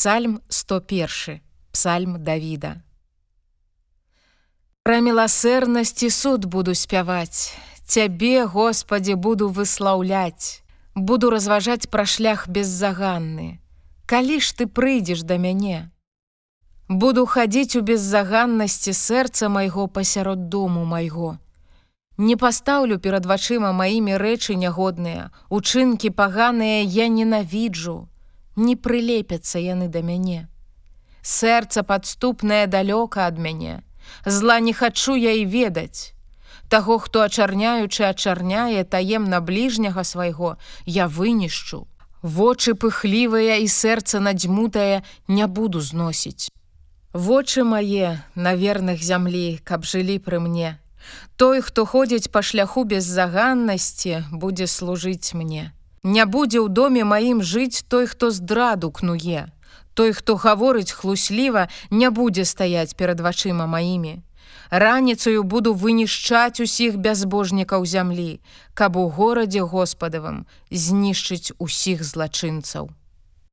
Псальм 101 Псальм Давіда. Пра міласэрнасці суд буду спяваць. Цябе Господі буду выслаўляць. Буду разважаць пра шлях беззаганны. Калі ж ты прыйдзеш да мяне? Буду хадзіць у беззаганнасці сэрца майго пасярод дому майго. Не пастаўлю перад вачыма маімі рэчы нягодныя. Учынкі паганыя я ненавіджу не прылепяцца яны да мяне Сэрца падступнае далёка ад мяне зла не хачу я і ведаць. Таго, хто ачарняючы ачарняе таемна бліжняга свайго, я вынішчу. Вочы пыхлівыя і сэрца надзьмутае не буду зносіць. Вочы мае на верных зямлі, каб жылі пры мне. Той, хто ходзіць па шляху без заганнасці, будзе служыць мне. Не будзе ў доме маім жыць той, хто здраду кнуе. Той, хто гаворыць хлусліва, не будзе стаяць перад вачыма маімі. Раніцаю буду вынішчаць усіх бязбожнікаў зямлі, каб у горадзе Господавым знішчыць усіх злачынцаў.